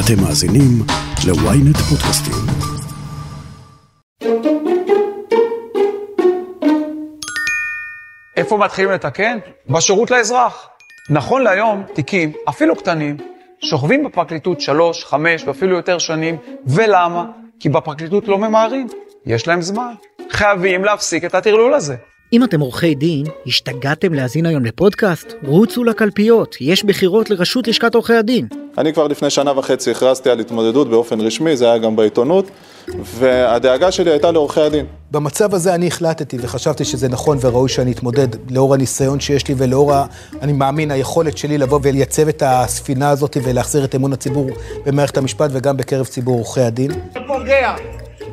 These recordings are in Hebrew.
אתם מאזינים ל-ynet פודקאסטים. איפה מתחילים לתקן? בשירות לאזרח. נכון להיום, תיקים, אפילו קטנים, שוכבים בפרקליטות שלוש, חמש ואפילו יותר שנים, ולמה? כי בפרקליטות לא ממהרים, יש להם זמן. חייבים להפסיק את הטרלול הזה. אם אתם עורכי דין, השתגעתם להאזין היום לפודקאסט? רוצו לקלפיות, יש בחירות לראשות לשכת עורכי הדין. אני כבר לפני שנה וחצי הכרזתי על התמודדות באופן רשמי, זה היה גם בעיתונות, והדאגה שלי הייתה לעורכי הדין. במצב הזה אני החלטתי וחשבתי שזה נכון וראוי שאני אתמודד לאור הניסיון שיש לי ולאור, ה, אני מאמין, היכולת שלי לבוא ולייצב את הספינה הזאת ולהחזיר את אמון הציבור במערכת המשפט וגם בקרב ציבור עורכי הדין. פוגע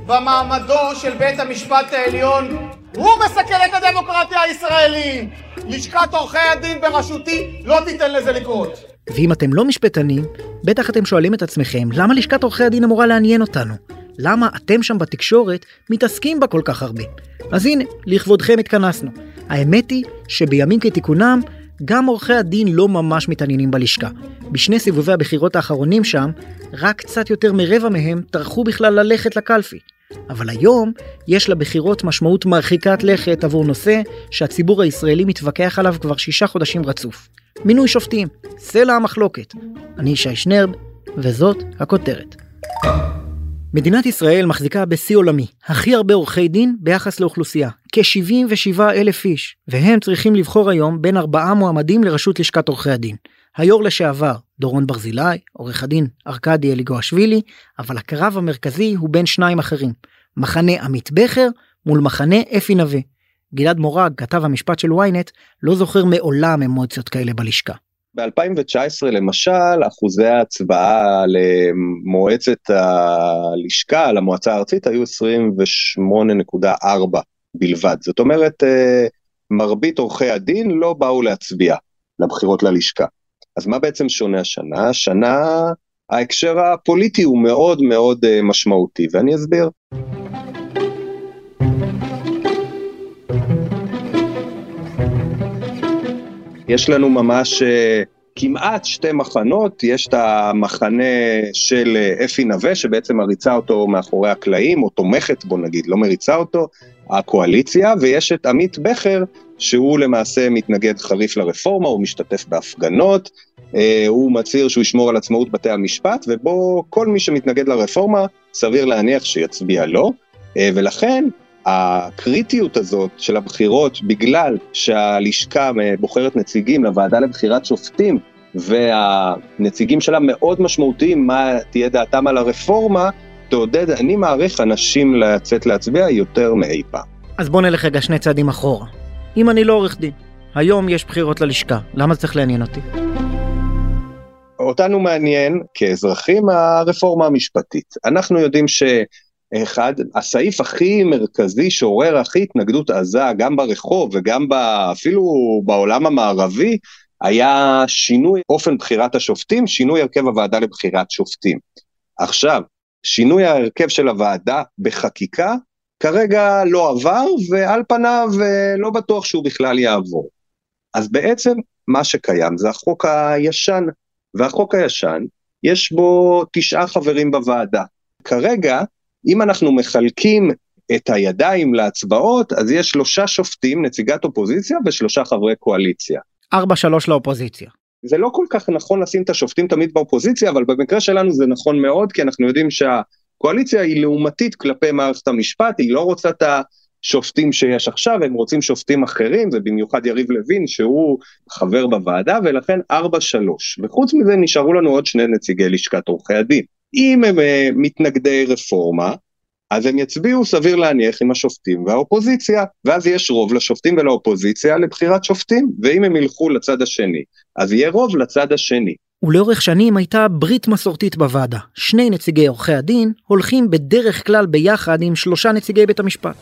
במעמדו של בית המשפט העליון, הוא מסכן את הדמוקרטיה הישראלית. לשכת עורכי הדין בראשותי לא תיתן לזה לקרות. ואם אתם לא משפטנים, בטח אתם שואלים את עצמכם, למה לשכת עורכי הדין אמורה לעניין אותנו? למה אתם שם בתקשורת מתעסקים בה כל כך הרבה? אז הנה, לכבודכם התכנסנו. האמת היא שבימים כתיקונם, גם עורכי הדין לא ממש מתעניינים בלשכה. בשני סיבובי הבחירות האחרונים שם, רק קצת יותר מרבע מהם טרחו בכלל ללכת לקלפי. אבל היום יש לבחירות משמעות מרחיקת לכת עבור נושא שהציבור הישראלי מתווכח עליו כבר שישה חודשים רצוף. מינוי שופטים, סלע המחלוקת. אני ישי שנרב, וזאת הכותרת. מדינת ישראל מחזיקה בשיא עולמי, הכי הרבה עורכי דין ביחס לאוכלוסייה, כ-77 אלף איש, והם צריכים לבחור היום בין ארבעה מועמדים לראשות לשכת עורכי הדין. היו"ר לשעבר, דורון ברזילי, עורך הדין ארכדי אליגואשווילי, אבל הקרב המרכזי הוא בין שניים אחרים, מחנה עמית בכר מול מחנה אפי נווה. גלעד מורג, כתב המשפט של ynet, לא זוכר מעולם אמוציות כאלה בלשכה. ב-2019 למשל, אחוזי ההצבעה למועצת הלשכה, למועצה הארצית, היו 28.4 בלבד. זאת אומרת, אה, מרבית עורכי הדין לא באו להצביע לבחירות ללשכה. אז מה בעצם שונה השנה? השנה ההקשר הפוליטי הוא מאוד מאוד אה, משמעותי, ואני אסביר. יש לנו ממש uh, כמעט שתי מחנות, יש את המחנה של uh, אפי נווה, שבעצם מריצה אותו מאחורי הקלעים, או תומכת בו נגיד, לא מריצה אותו, הקואליציה, ויש את עמית בכר, שהוא למעשה מתנגד חריף לרפורמה, הוא משתתף בהפגנות, uh, הוא מצהיר שהוא ישמור על עצמאות בתי המשפט, ובו כל מי שמתנגד לרפורמה, סביר להניח שיצביע uh, ולכן הקריטיות הזאת של הבחירות, בגלל שהלשכה בוחרת נציגים לוועדה לבחירת שופטים, והנציגים שלה מאוד משמעותיים, מה תהיה דעתם על הרפורמה, תעודד, אני מעריך, אנשים לצאת להצביע יותר מאי פעם. אז בוא נלך רגע שני צעדים אחורה. אם אני לא עורך דין, היום יש בחירות ללשכה, למה זה צריך לעניין אותי? אותנו מעניין כאזרחים הרפורמה המשפטית. אנחנו יודעים ש... אחד, הסעיף הכי מרכזי שעורר הכי התנגדות עזה, גם ברחוב וגם אפילו בעולם המערבי, היה שינוי אופן בחירת השופטים, שינוי הרכב הוועדה לבחירת שופטים. עכשיו, שינוי ההרכב של הוועדה בחקיקה כרגע לא עבר, ועל פניו אה, לא בטוח שהוא בכלל יעבור. אז בעצם מה שקיים זה החוק הישן, והחוק הישן, יש בו תשעה חברים בוועדה. כרגע אם אנחנו מחלקים את הידיים להצבעות, אז יש שלושה שופטים, נציגת אופוזיציה ושלושה חברי קואליציה. ארבע שלוש לאופוזיציה. זה לא כל כך נכון לשים את השופטים תמיד באופוזיציה, אבל במקרה שלנו זה נכון מאוד, כי אנחנו יודעים שהקואליציה היא לעומתית כלפי מערכת המשפט, היא לא רוצה את השופטים שיש עכשיו, הם רוצים שופטים אחרים, ובמיוחד יריב לוין, שהוא חבר בוועדה, ולכן ארבע שלוש. וחוץ מזה נשארו לנו עוד שני נציגי לשכת עורכי הדין. אם הם uh, מתנגדי רפורמה, אז הם יצביעו סביר להניח עם השופטים והאופוזיציה, ואז יש רוב לשופטים ולאופוזיציה לבחירת שופטים, ואם הם ילכו לצד השני, אז יהיה רוב לצד השני. ולאורך שנים הייתה ברית מסורתית בוועדה. שני נציגי עורכי הדין הולכים בדרך כלל ביחד עם שלושה נציגי בית המשפט.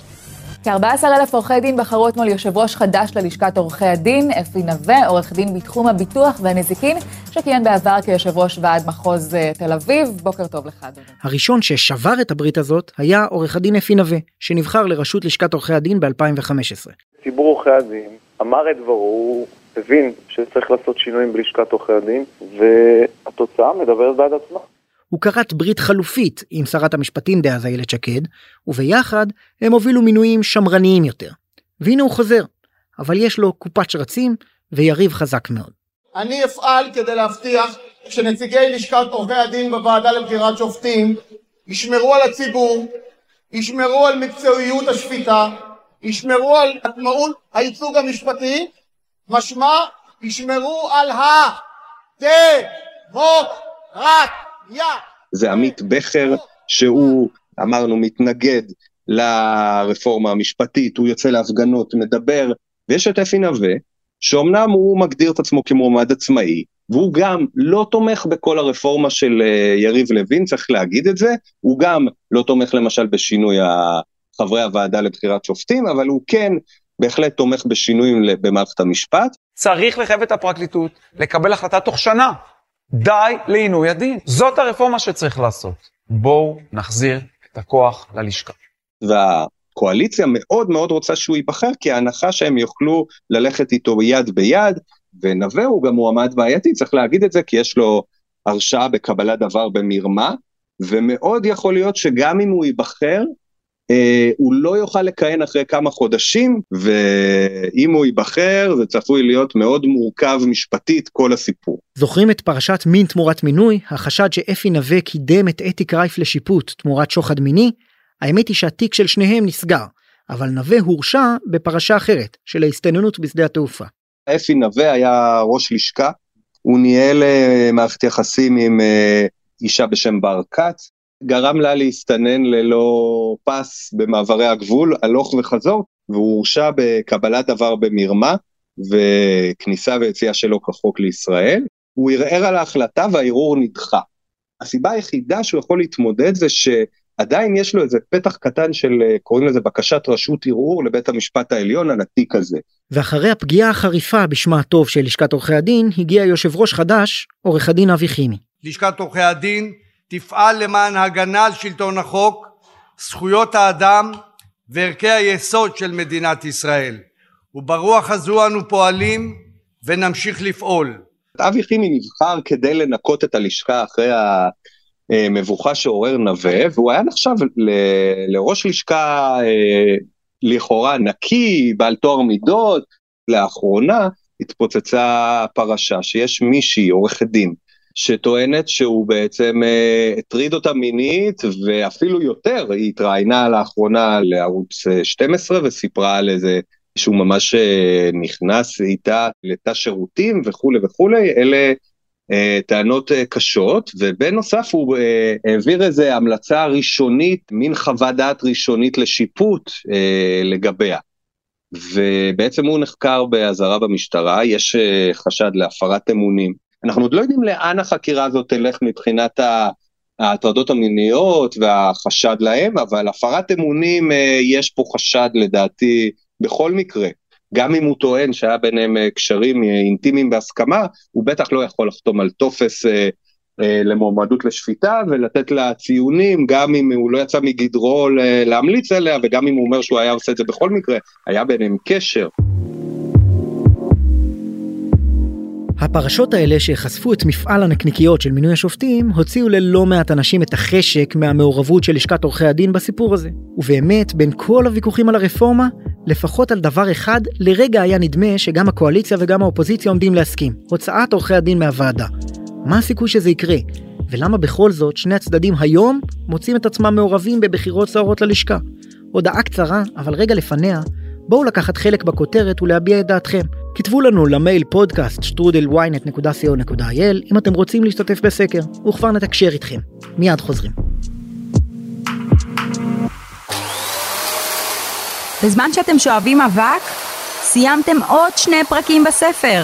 כ-14 אלף עורכי דין בחרו אתמול יושב ראש חדש ללשכת עורכי הדין, אפי נווה, עורך דין בתחום הביטוח והנזיקין, שכיהן בעבר כיושב ראש ועד מחוז אה, תל אביב. בוקר טוב לך, אדוני. הראשון ששבר את הברית הזאת היה עורך הדין אפי נווה, שנבחר לראשות לשכת עורכי הדין ב-2015. ציבור עורכי הדין אמר את דברו, הוא הבין שצריך לעשות שינויים בלשכת עורכי הדין, והתוצאה מדברת בעד עצמה. הוא כרת ברית חלופית עם שרת המשפטים דאז איילת שקד, וביחד הם הובילו מינויים שמרניים יותר. והנה הוא חוזר, אבל יש לו קופת שרצים ויריב חזק מאוד. אני אפעל כדי להבטיח שנציגי לשכת עורכי הדין בוועדה לבחירת שופטים ישמרו על הציבור, ישמרו על מקצועיות השפיטה, ישמרו על עצמאות הייצוג המשפטי, משמע ישמרו על הדמוקרטיה. זה עמית בכר שהוא, אמרנו, מתנגד לרפורמה המשפטית, הוא יוצא להפגנות, מדבר, ויש את אפי נווה, שאומנם הוא מגדיר את עצמו כמועמד עצמאי, והוא גם לא תומך בכל הרפורמה של אה, יריב לוין, צריך להגיד את זה, הוא גם לא תומך למשל בשינוי חברי הוועדה לבחירת שופטים, אבל הוא כן בהחלט תומך בשינויים במערכת המשפט. צריך לחייב את הפרקליטות לקבל החלטה תוך שנה. די לעינוי הדין. זאת הרפורמה שצריך לעשות. בואו נחזיר את הכוח ללשכה. והקואליציה מאוד מאוד רוצה שהוא ייבחר, כי ההנחה שהם יוכלו ללכת איתו יד ביד, ונווה הוא גם מועמד בעייתי, צריך להגיד את זה, כי יש לו הרשעה בקבלת דבר במרמה, ומאוד יכול להיות שגם אם הוא ייבחר, הוא לא יוכל לכהן אחרי כמה חודשים, ואם הוא ייבחר זה צפוי להיות מאוד מורכב משפטית כל הסיפור. זוכרים את פרשת מין תמורת מינוי, החשד שאפי נווה קידם את אתי קרייף לשיפוט תמורת שוחד מיני? האמת היא שהתיק של שניהם נסגר, אבל נווה הורשע בפרשה אחרת, של ההסתננות בשדה התעופה. אפי נווה היה ראש לשכה, הוא ניהל אה, מערכת יחסים עם אה, אישה בשם בר כץ, גרם לה להסתנן ללא פס במעברי הגבול, הלוך וחזור, והוא הורשע בקבלת דבר במרמה וכניסה ויציאה שלו כחוק לישראל. הוא ערער על ההחלטה והערעור נדחה. הסיבה היחידה שהוא יכול להתמודד זה שעדיין יש לו איזה פתח קטן של, קוראים לזה בקשת רשות ערעור לבית המשפט העליון על התיק הזה. ואחרי הפגיעה החריפה בשמה הטוב של לשכת עורכי הדין, הגיע יושב ראש חדש, עורך הדין אבי חימי. לשכת עורכי הדין תפעל למען הגנה על שלטון החוק, זכויות האדם וערכי היסוד של מדינת ישראל. וברוח הזו אנו פועלים ונמשיך לפעול. אבי חימי נבחר כדי לנקות את הלשכה אחרי המבוכה שעורר נווה, והוא היה נחשב ל- לראש לשכה אה, לכאורה נקי, בעל טוהר מידות. לאחרונה התפוצצה פרשה שיש מישהי, עורכת דין, שטוענת שהוא בעצם אה, הטריד אותה מינית ואפילו יותר, היא התראיינה לאחרונה לערוץ 12 אה, וסיפרה על איזה שהוא ממש אה, נכנס איתה לתא שירותים וכולי וכולי, אלה טענות קשות, ובנוסף הוא העביר איזה המלצה ראשונית, מין חוות דעת ראשונית לשיפוט לגביה. ובעצם הוא נחקר באזהרה במשטרה, יש חשד להפרת אמונים. אנחנו עוד לא יודעים לאן החקירה הזאת תלך מבחינת ההטרדות המיניות והחשד להם, אבל הפרת אמונים אה, יש פה חשד לדעתי בכל מקרה. גם אם הוא טוען שהיה ביניהם אה, קשרים אה, אינטימיים בהסכמה, הוא בטח לא יכול לחתום על טופס למועמדות לשפיטה ולתת לה ציונים, גם אם הוא לא יצא מגדרו להמליץ עליה וגם אם הוא אומר שהוא היה עושה את זה בכל מקרה, היה ביניהם קשר. הפרשות האלה שחשפו את מפעל הנקניקיות של מינוי השופטים, הוציאו ללא מעט אנשים את החשק מהמעורבות של לשכת עורכי הדין בסיפור הזה. ובאמת, בין כל הוויכוחים על הרפורמה, לפחות על דבר אחד, לרגע היה נדמה שגם הקואליציה וגם האופוזיציה עומדים להסכים. הוצאת עורכי הדין מהוועדה. מה הסיכוי שזה יקרה? ולמה בכל זאת שני הצדדים היום מוצאים את עצמם מעורבים בבחירות סוערות ללשכה? הודעה קצרה, אבל רגע לפניה, בואו לקחת חלק בכותרת ולהביע את דעתכם. כתבו לנו למייל פודקאסט שטרודל-ynet.co.il אם אתם רוצים להשתתף בסקר, וכבר נתקשר איתכם. מיד חוזרים. בזמן שאתם שואבים אבק, סיימתם עוד שני פרקים בספר.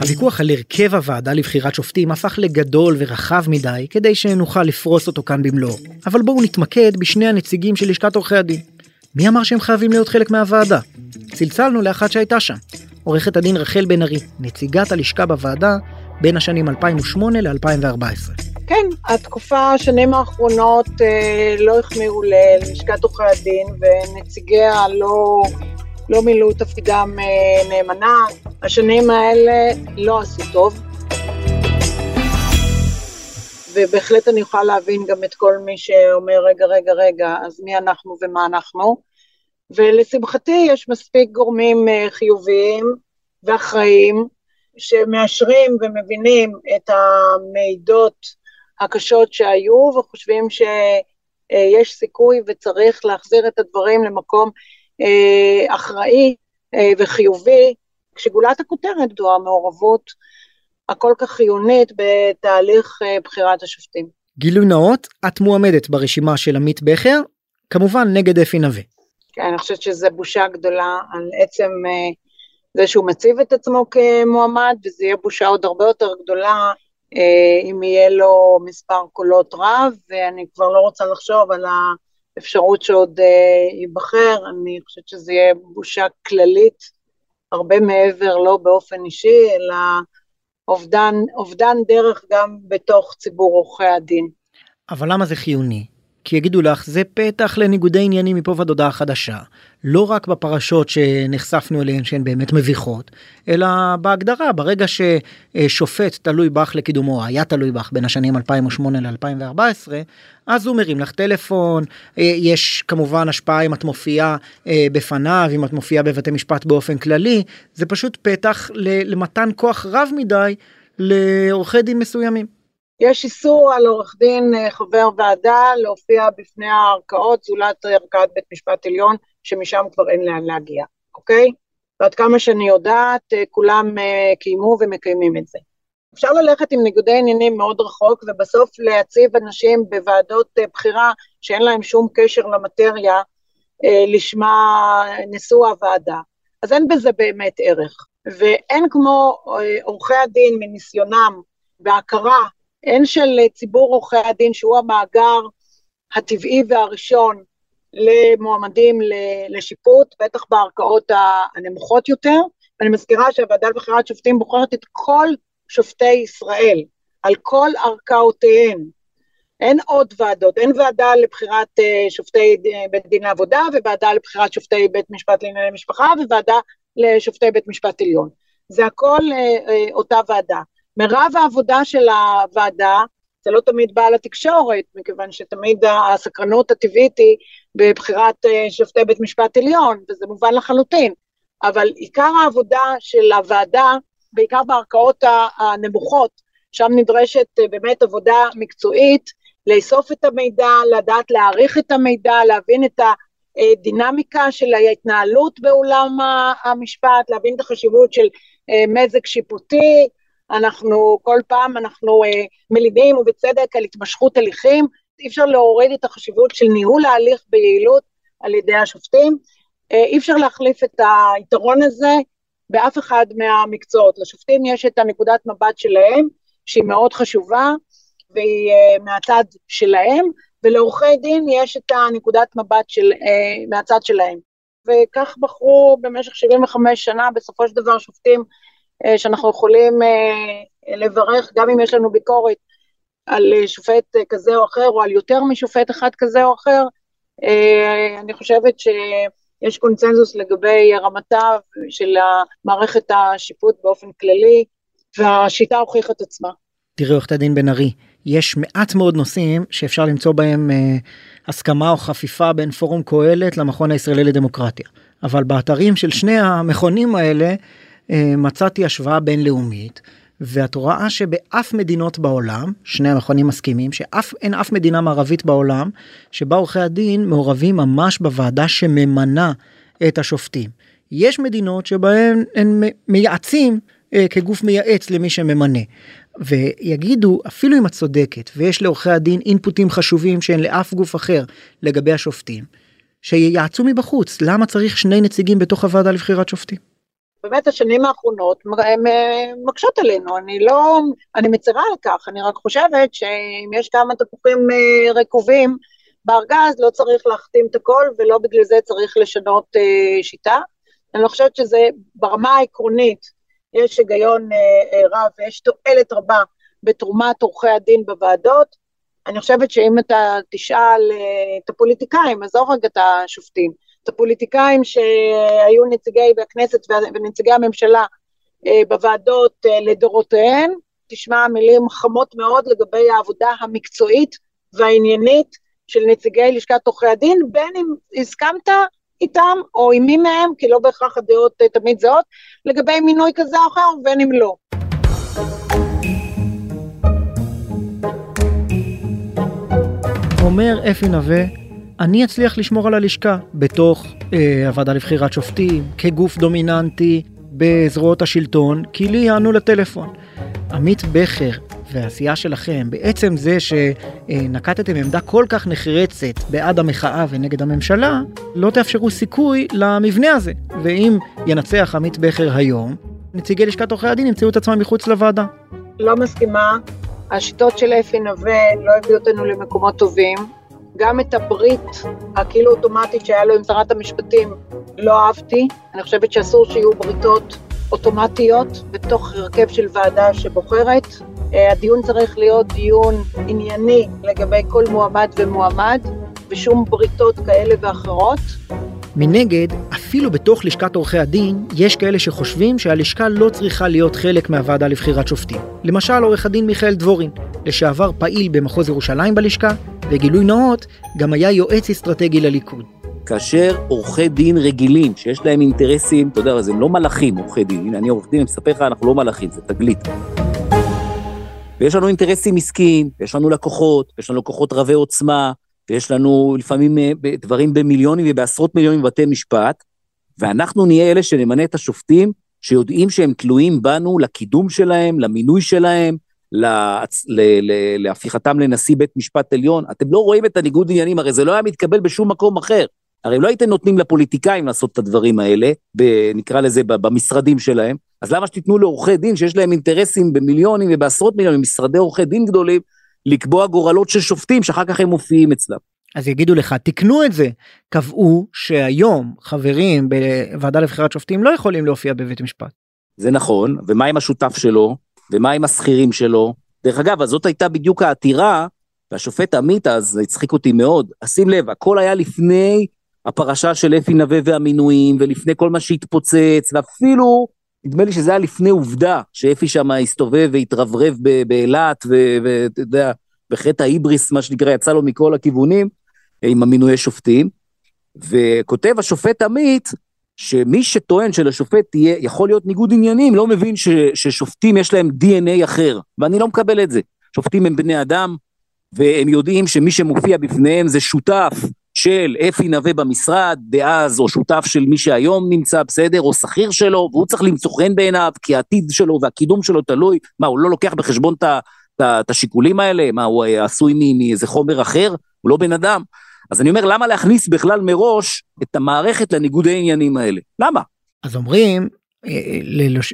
הוויכוח על הרכב הוועדה לבחירת שופטים הפך לגדול ורחב מדי כדי שנוכל לפרוס אותו כאן במלואו. אבל בואו נתמקד בשני הנציגים של לשכת עורכי הדין. מי אמר שהם חייבים להיות חלק מהוועדה? צלצלנו לאחת שהייתה שם, עורכת הדין רחל בן ארי, נציגת הלשכה בוועדה בין השנים 2008 ל-2014. כן, התקופה, השנים האחרונות אה, לא החמיאו ללשכת עורכי הדין ונציגיה לא, לא מילאו תפקידם אה, נאמנה. השנים האלה לא עשו טוב. ובהחלט אני יכולה להבין גם את כל מי שאומר, רגע, רגע, רגע, אז מי אנחנו ומה אנחנו? ולשמחתי יש מספיק גורמים אה, חיוביים ואחראיים שמאשרים ומבינים את המידות הקשות שהיו וחושבים שיש סיכוי וצריך להחזיר את הדברים למקום אה, אחראי אה, וחיובי, כשגולת הכותרת זו המעורבות הכל כך חיונית בתהליך בחירת השופטים. גילוי נאות, את מועמדת ברשימה של עמית בכר, כמובן נגד אפי נווה. כן, אני חושבת שזו בושה גדולה על עצם זה שהוא מציב את עצמו כמועמד, וזה יהיה בושה עוד הרבה יותר גדולה אם יהיה לו מספר קולות רב, ואני כבר לא רוצה לחשוב על האפשרות שעוד uh, ייבחר, אני חושבת שזה יהיה בושה כללית, הרבה מעבר, לא באופן אישי, אלא אובדן, אובדן דרך גם בתוך ציבור עורכי הדין. אבל למה זה חיוני? כי יגידו לך זה פתח לניגודי עניינים מפה ועד הודעה חדשה. לא רק בפרשות שנחשפנו אליהן שהן באמת מביכות, אלא בהגדרה ברגע ששופט תלוי בך לקידומו, היה תלוי בך בין השנים 2008 ל-2014, אז הוא מרים לך טלפון, יש כמובן השפעה אם את מופיעה אה, בפניו, אם את מופיעה בבתי משפט באופן כללי, זה פשוט פתח למתן כוח רב מדי לעורכי דין מסוימים. יש איסור על עורך דין אה, חבר ועדה להופיע בפני הערכאות, זולת ערכאת בית משפט עליון, שמשם כבר אין לאן להגיע, אוקיי? ועד כמה שאני יודעת, אה, כולם אה, קיימו ומקיימים את זה. אפשר ללכת עם ניגודי עניינים מאוד רחוק, ובסוף להציב אנשים בוועדות בחירה שאין להם שום קשר למטריה, לשמה נשוא הוועדה. אז אין בזה באמת ערך. ואין כמו עורכי הדין מניסיונם והכרה הן של ציבור עורכי הדין, שהוא המאגר הטבעי והראשון למועמדים לשיפוט, בטח בערכאות הנמוכות יותר. ואני מזכירה שהוועדה לבחירת שופטים בוחרת את כל שופטי ישראל, על כל ערכאותיהם. אין עוד ועדות, אין ועדה לבחירת uh, שופטי בית דין לעבודה, וועדה לבחירת שופטי בית משפט לענייני משפחה, וועדה לשופטי בית משפט עליון. זה הכל uh, uh, אותה ועדה. מרב העבודה של הוועדה, זה לא תמיד בא לתקשורת, מכיוון שתמיד הסקרנות הטבעית היא בבחירת אה, שופטי בית משפט עליון, וזה מובן לחלוטין. אבל עיקר העבודה של הוועדה, בעיקר בערכאות הנמוכות, שם נדרשת אה, באמת עבודה מקצועית, לאסוף את המידע, לדעת להעריך את המידע, להבין את הדינמיקה של ההתנהלות באולם המשפט, להבין את החשיבות של אה, מזג שיפוטי, אנחנו כל פעם אנחנו אה, מלינים ובצדק על התמשכות הליכים, אי אפשר להוריד את החשיבות של ניהול ההליך ביעילות על ידי השופטים, אה, אי אפשר להחליף את היתרון הזה באף אחד מהמקצועות. לשופטים יש את הנקודת מבט שלהם, שהיא מאוד חשובה, והיא אה, מהצד שלהם, ולעורכי דין יש את הנקודת מבט של, מהצד שלהם. וכך בחרו במשך 75 שנה, בסופו של דבר שופטים שאנחנו יכולים אה, לברך, גם אם יש לנו ביקורת על אה, שופט כזה או אחר, או על יותר משופט אחד כזה או אחר, אני חושבת שיש קונצנזוס לגבי רמתה של מערכת השיפוט באופן כללי, והשיטה הוכיחה את עצמה. תראי עורכת הדין בן ארי, יש מעט מאוד נושאים שאפשר למצוא בהם אה, הסכמה או חפיפה בין פורום קהלת למכון הישראלי לדמוקרטיה. אבל באתרים של שני המכונים האלה אה, מצאתי השוואה בינלאומית ואת רואה שבאף מדינות בעולם שני המכונים מסכימים שאף אין אף מדינה מערבית בעולם שבה עורכי הדין מעורבים ממש בוועדה שממנה את השופטים. יש מדינות שבהן הם מייעצים אה, כגוף מייעץ למי שממנה. ויגידו אפילו אם את צודקת ויש לעורכי הדין אינפוטים חשובים שאין לאף גוף אחר לגבי השופטים שייעצו מבחוץ למה צריך שני נציגים בתוך הוועדה לבחירת שופטים. באמת השנים האחרונות אה, מקשות עלינו, אני לא, אני מצרה על כך, אני רק חושבת שאם יש כמה תפוחים אה, רקובים בארגז, לא צריך להחתים את הכל, ולא בגלל זה צריך לשנות אה, שיטה. אני לא חושבת שזה ברמה העקרונית, יש היגיון רב ויש תועלת רבה בתרומת עורכי הדין בוועדות. אני חושבת שאם אתה תשאל את הפוליטיקאים, עזוב רגע את השופטים, הפוליטיקאים שהיו נציגי בכנסת ונציגי הממשלה אה, בוועדות אה, לדורותיהן, תשמע מילים חמות מאוד לגבי העבודה המקצועית והעניינית של נציגי לשכת עורכי הדין, בין אם הסכמת איתם או עם מי מהם, כי לא בהכרח הדעות אה, תמיד זהות, לגבי מינוי כזה או אחר, ובין אם לא. אומר אפי נווה, אני אצליח לשמור על הלשכה בתוך אה, הוועדה לבחירת שופטים, כגוף דומיננטי בזרועות השלטון, כי לי יענו לטלפון. עמית בכר והעשייה שלכם, בעצם זה שנקטתם עמדה כל כך נחרצת בעד המחאה ונגד הממשלה, לא תאפשרו סיכוי למבנה הזה. ואם ינצח עמית בכר היום, נציגי לשכת עורכי הדין ימצאו את עצמם מחוץ לוועדה. לא מסכימה. השיטות של אפי נווה לא הביאו אותנו למקומות טובים. גם את הברית הכאילו אוטומטית שהיה לו עם שרת המשפטים לא אהבתי. אני חושבת שאסור שיהיו בריתות אוטומטיות בתוך הרכב של ועדה שבוחרת. אה, הדיון צריך להיות דיון ענייני לגבי כל מועמד ומועמד, ושום בריתות כאלה ואחרות. מנגד, אפילו בתוך לשכת עורכי הדין, יש כאלה שחושבים שהלשכה לא צריכה להיות חלק מהוועדה לבחירת שופטים. למשל, עורך הדין מיכאל דבורין, לשעבר פעיל במחוז ירושלים בלשכה, וגילוי נאות, גם היה יועץ אסטרטגי לליכוד. כאשר עורכי דין רגילים, שיש להם אינטרסים, אתה יודע, אז הם לא מלאכים עורכי דין, הנה אני עורך דין, אני מספר לך, אנחנו לא מלאכים, זה תגלית. ויש לנו אינטרסים עסקיים, יש לנו לקוחות, יש לנו לקוחות רבי עוצמה, ויש לנו לפעמים אה, דברים במיליונים ובעשרות מיליונים בבתי משפט, ואנחנו נהיה אלה שנמנה את השופטים שיודעים שהם תלויים בנו לקידום שלהם, למינוי שלהם, להצ... ל... ל... להפיכתם לנשיא בית משפט עליון. אתם לא רואים את הניגוד עניינים, הרי זה לא היה מתקבל בשום מקום אחר. הרי לא הייתם נותנים לפוליטיקאים לעשות את הדברים האלה, ב... נקרא לזה במשרדים שלהם, אז למה שתיתנו לעורכי דין שיש להם אינטרסים במיליונים ובעשרות מיליונים, משרדי עורכי דין גדולים, לקבוע גורלות של שופטים שאחר כך הם מופיעים אצלם. אז יגידו לך, תקנו את זה. קבעו שהיום חברים בוועדה לבחירת שופטים לא יכולים להופיע בבית משפט. זה נכון, ומה עם השותף שלו? ומה עם השכירים שלו? דרך אגב, אז זאת הייתה בדיוק העתירה, והשופט עמית אז הצחיק אותי מאוד. שים לב, הכל היה לפני הפרשה של אפי נווה והמינויים, ולפני כל מה שהתפוצץ, ואפילו, נדמה לי שזה היה לפני עובדה, שאפי שם הסתובב והתרברב באילת, ואתה יודע, בחטא ההיבריס, מה שנקרא, יצא לו מכל הכיוונים, עם המינויי שופטים. וכותב השופט עמית, שמי שטוען שלשופט תהיה, יכול להיות ניגוד עניינים, לא מבין ש, ששופטים יש להם DNA אחר, ואני לא מקבל את זה. שופטים הם בני אדם, והם יודעים שמי שמופיע בפניהם זה שותף של אפי נווה במשרד דאז, או שותף של מי שהיום נמצא בסדר, או שכיר שלו, והוא צריך למצוא חן בעיניו, כי העתיד שלו והקידום שלו תלוי, מה, הוא לא לוקח בחשבון את השיקולים האלה? מה, הוא עשוי מאיזה חומר אחר? הוא לא בן אדם. אז אני אומר, למה להכניס בכלל מראש את המערכת לניגודי העניינים האלה? למה? אז אומרים אה,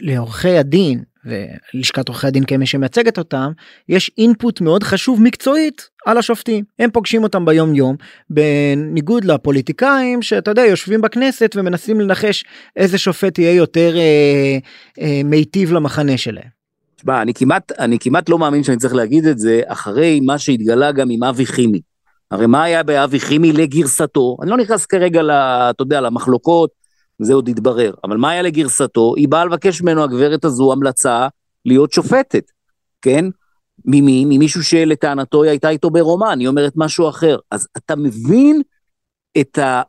לעורכי הדין ולשכת עורכי הדין כמי שמייצגת אותם, יש אינפוט מאוד חשוב מקצועית על השופטים. הם פוגשים אותם ביום יום, בניגוד לפוליטיקאים שאתה יודע יושבים בכנסת ומנסים לנחש איזה שופט יהיה יותר אה, אה, מיטיב למחנה שלהם. תשמע, אני כמעט, אני כמעט לא מאמין שאני צריך להגיד את זה אחרי מה שהתגלה גם עם אבי חימי. הרי מה היה באבי חימי לגרסתו? אני לא נכנס כרגע, אתה יודע, למחלוקות, זה עוד יתברר. אבל מה היה לגרסתו? היא באה לבקש ממנו, הגברת הזו, המלצה להיות שופטת, כן? ממי? ממישהו שלטענתו היא הייתה איתו ברומן, היא אומרת משהו אחר. אז אתה מבין את ה...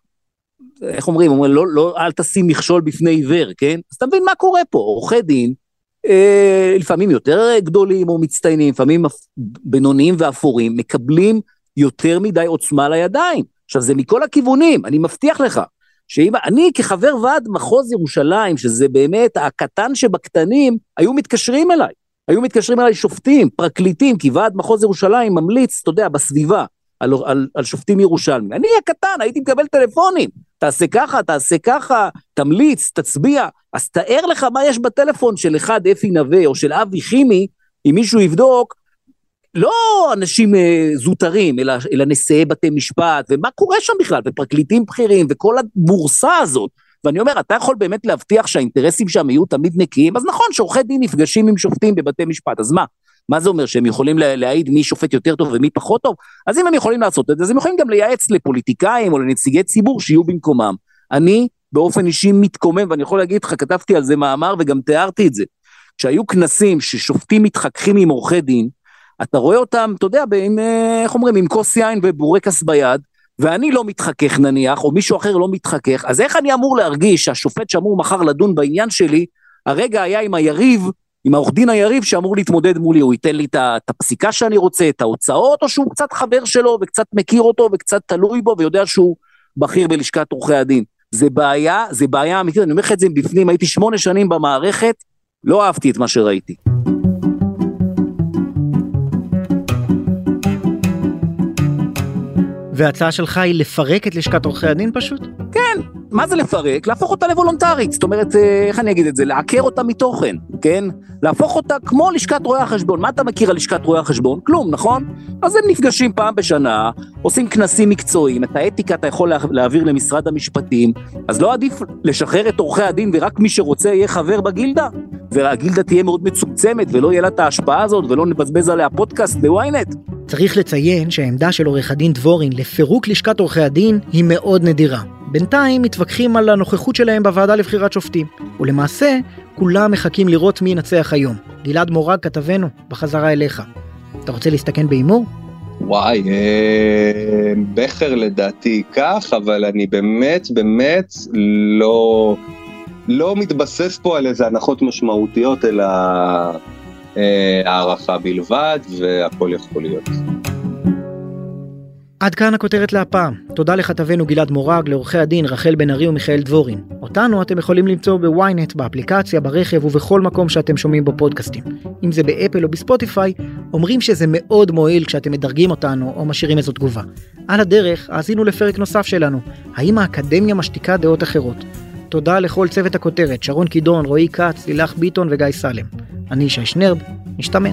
איך אומרים? אומרים, לא, לא, אל תשים מכשול בפני עיוור, כן? אז אתה מבין מה קורה פה, עורכי דין, אה, לפעמים יותר גדולים או מצטיינים, לפעמים בינוניים ואפורים, מקבלים יותר מדי עוצמה לידיים. עכשיו, זה מכל הכיוונים, אני מבטיח לך, שאם אני כחבר ועד מחוז ירושלים, שזה באמת הקטן שבקטנים, היו מתקשרים אליי. היו מתקשרים אליי שופטים, פרקליטים, כי ועד מחוז ירושלים ממליץ, אתה יודע, בסביבה, על, על, על שופטים ירושלמים. אני הקטן, הייתי מקבל טלפונים, תעשה ככה, תעשה ככה, תמליץ, תצביע. אז תאר לך מה יש בטלפון של אחד אפי נווה או של אבי חימי, אם מישהו יבדוק, לא אנשים אה, זוטרים, אלא, אלא נשיאי בתי משפט, ומה קורה שם בכלל, ופרקליטים בכירים, וכל הבורסה הזאת. ואני אומר, אתה יכול באמת להבטיח שהאינטרסים שם יהיו תמיד נקיים? אז נכון שעורכי דין נפגשים עם שופטים בבתי משפט, אז מה? מה זה אומר, שהם יכולים להעיד מי שופט יותר טוב ומי פחות טוב? אז אם הם יכולים לעשות את זה, אז הם יכולים גם לייעץ לפוליטיקאים או לנציגי ציבור שיהיו במקומם. אני באופן אישי מתקומם, ואני יכול להגיד לך, כתבתי על זה מאמר וגם תיארתי את זה. כשהיו כנסים ששופטים מתחככים עם עורכי דין, אתה רואה אותם, אתה יודע, עם, אה, איך אומרים, עם כוס יין ובורקס ביד, ואני לא מתחכך נניח, או מישהו אחר לא מתחכך, אז איך אני אמור להרגיש שהשופט שאמור מחר לדון בעניין שלי, הרגע היה עם היריב, עם העורך דין היריב שאמור להתמודד מולי, הוא ייתן לי את הפסיקה שאני רוצה, את ההוצאות, או שהוא קצת חבר שלו וקצת מכיר אותו וקצת תלוי בו ויודע שהוא בכיר בלשכת עורכי הדין. זה בעיה, זה בעיה אמיתית, אני אומר לך את זה בפנים, הייתי שמונה שנים במערכת, לא אהבתי את מה שראיתי. וההצעה שלך היא לפרק את לשכת עורכי הדין פשוט? כן, מה זה לפרק? להפוך אותה לוולונטרית, זאת אומרת, אה, איך אני אגיד את זה? לעקר אותה מתוכן, כן? להפוך אותה כמו לשכת רואי החשבון. מה אתה מכיר על לשכת רואי החשבון? כלום, נכון? אז הם נפגשים פעם בשנה, עושים כנסים מקצועיים, את האתיקה אתה יכול להעביר למשרד המשפטים, אז לא עדיף לשחרר את עורכי הדין ורק מי שרוצה יהיה חבר בגילדה? והגילדה תהיה מאוד מצומצמת ולא יהיה לה את ההשפעה הזאת ולא נבזבז עליה פודקאסט בוויינט. צריך לציין שהעמדה של עורך הדין דבורין לפירוק לשכת עורכי הדין היא מאוד נדירה. בינתיים מתווכחים על הנוכחות שלהם בוועדה לבחירת שופטים, ולמעשה כולם מחכים לראות מי ינצח היום. גלעד מורג כתבנו, בחזרה אליך. אתה רוצה להסתכן בהימור? וואי, אה, בכר לדעתי כך, אבל אני באמת באמת לא, לא מתבסס פה על איזה הנחות משמעותיות, אלא הערכה בלבד, והכל יכול להיות. עד כאן הכותרת להפעם. תודה לכתבנו גלעד מורג, לעורכי הדין רחל בן ארי ומיכאל דבורין. אותנו אתם יכולים למצוא בוויינט, באפליקציה, ברכב ובכל מקום שאתם שומעים בו פודקאסטים. אם זה באפל או בספוטיפיי, אומרים שזה מאוד מועיל כשאתם מדרגים אותנו או משאירים איזו תגובה. על הדרך, האזינו לפרק נוסף שלנו, האם האקדמיה משתיקה דעות אחרות? תודה לכל צוות הכותרת, שרון קידון, רועי כץ, לילך ביטון וגיא סלם. אני ישי שנרב, נשתמע.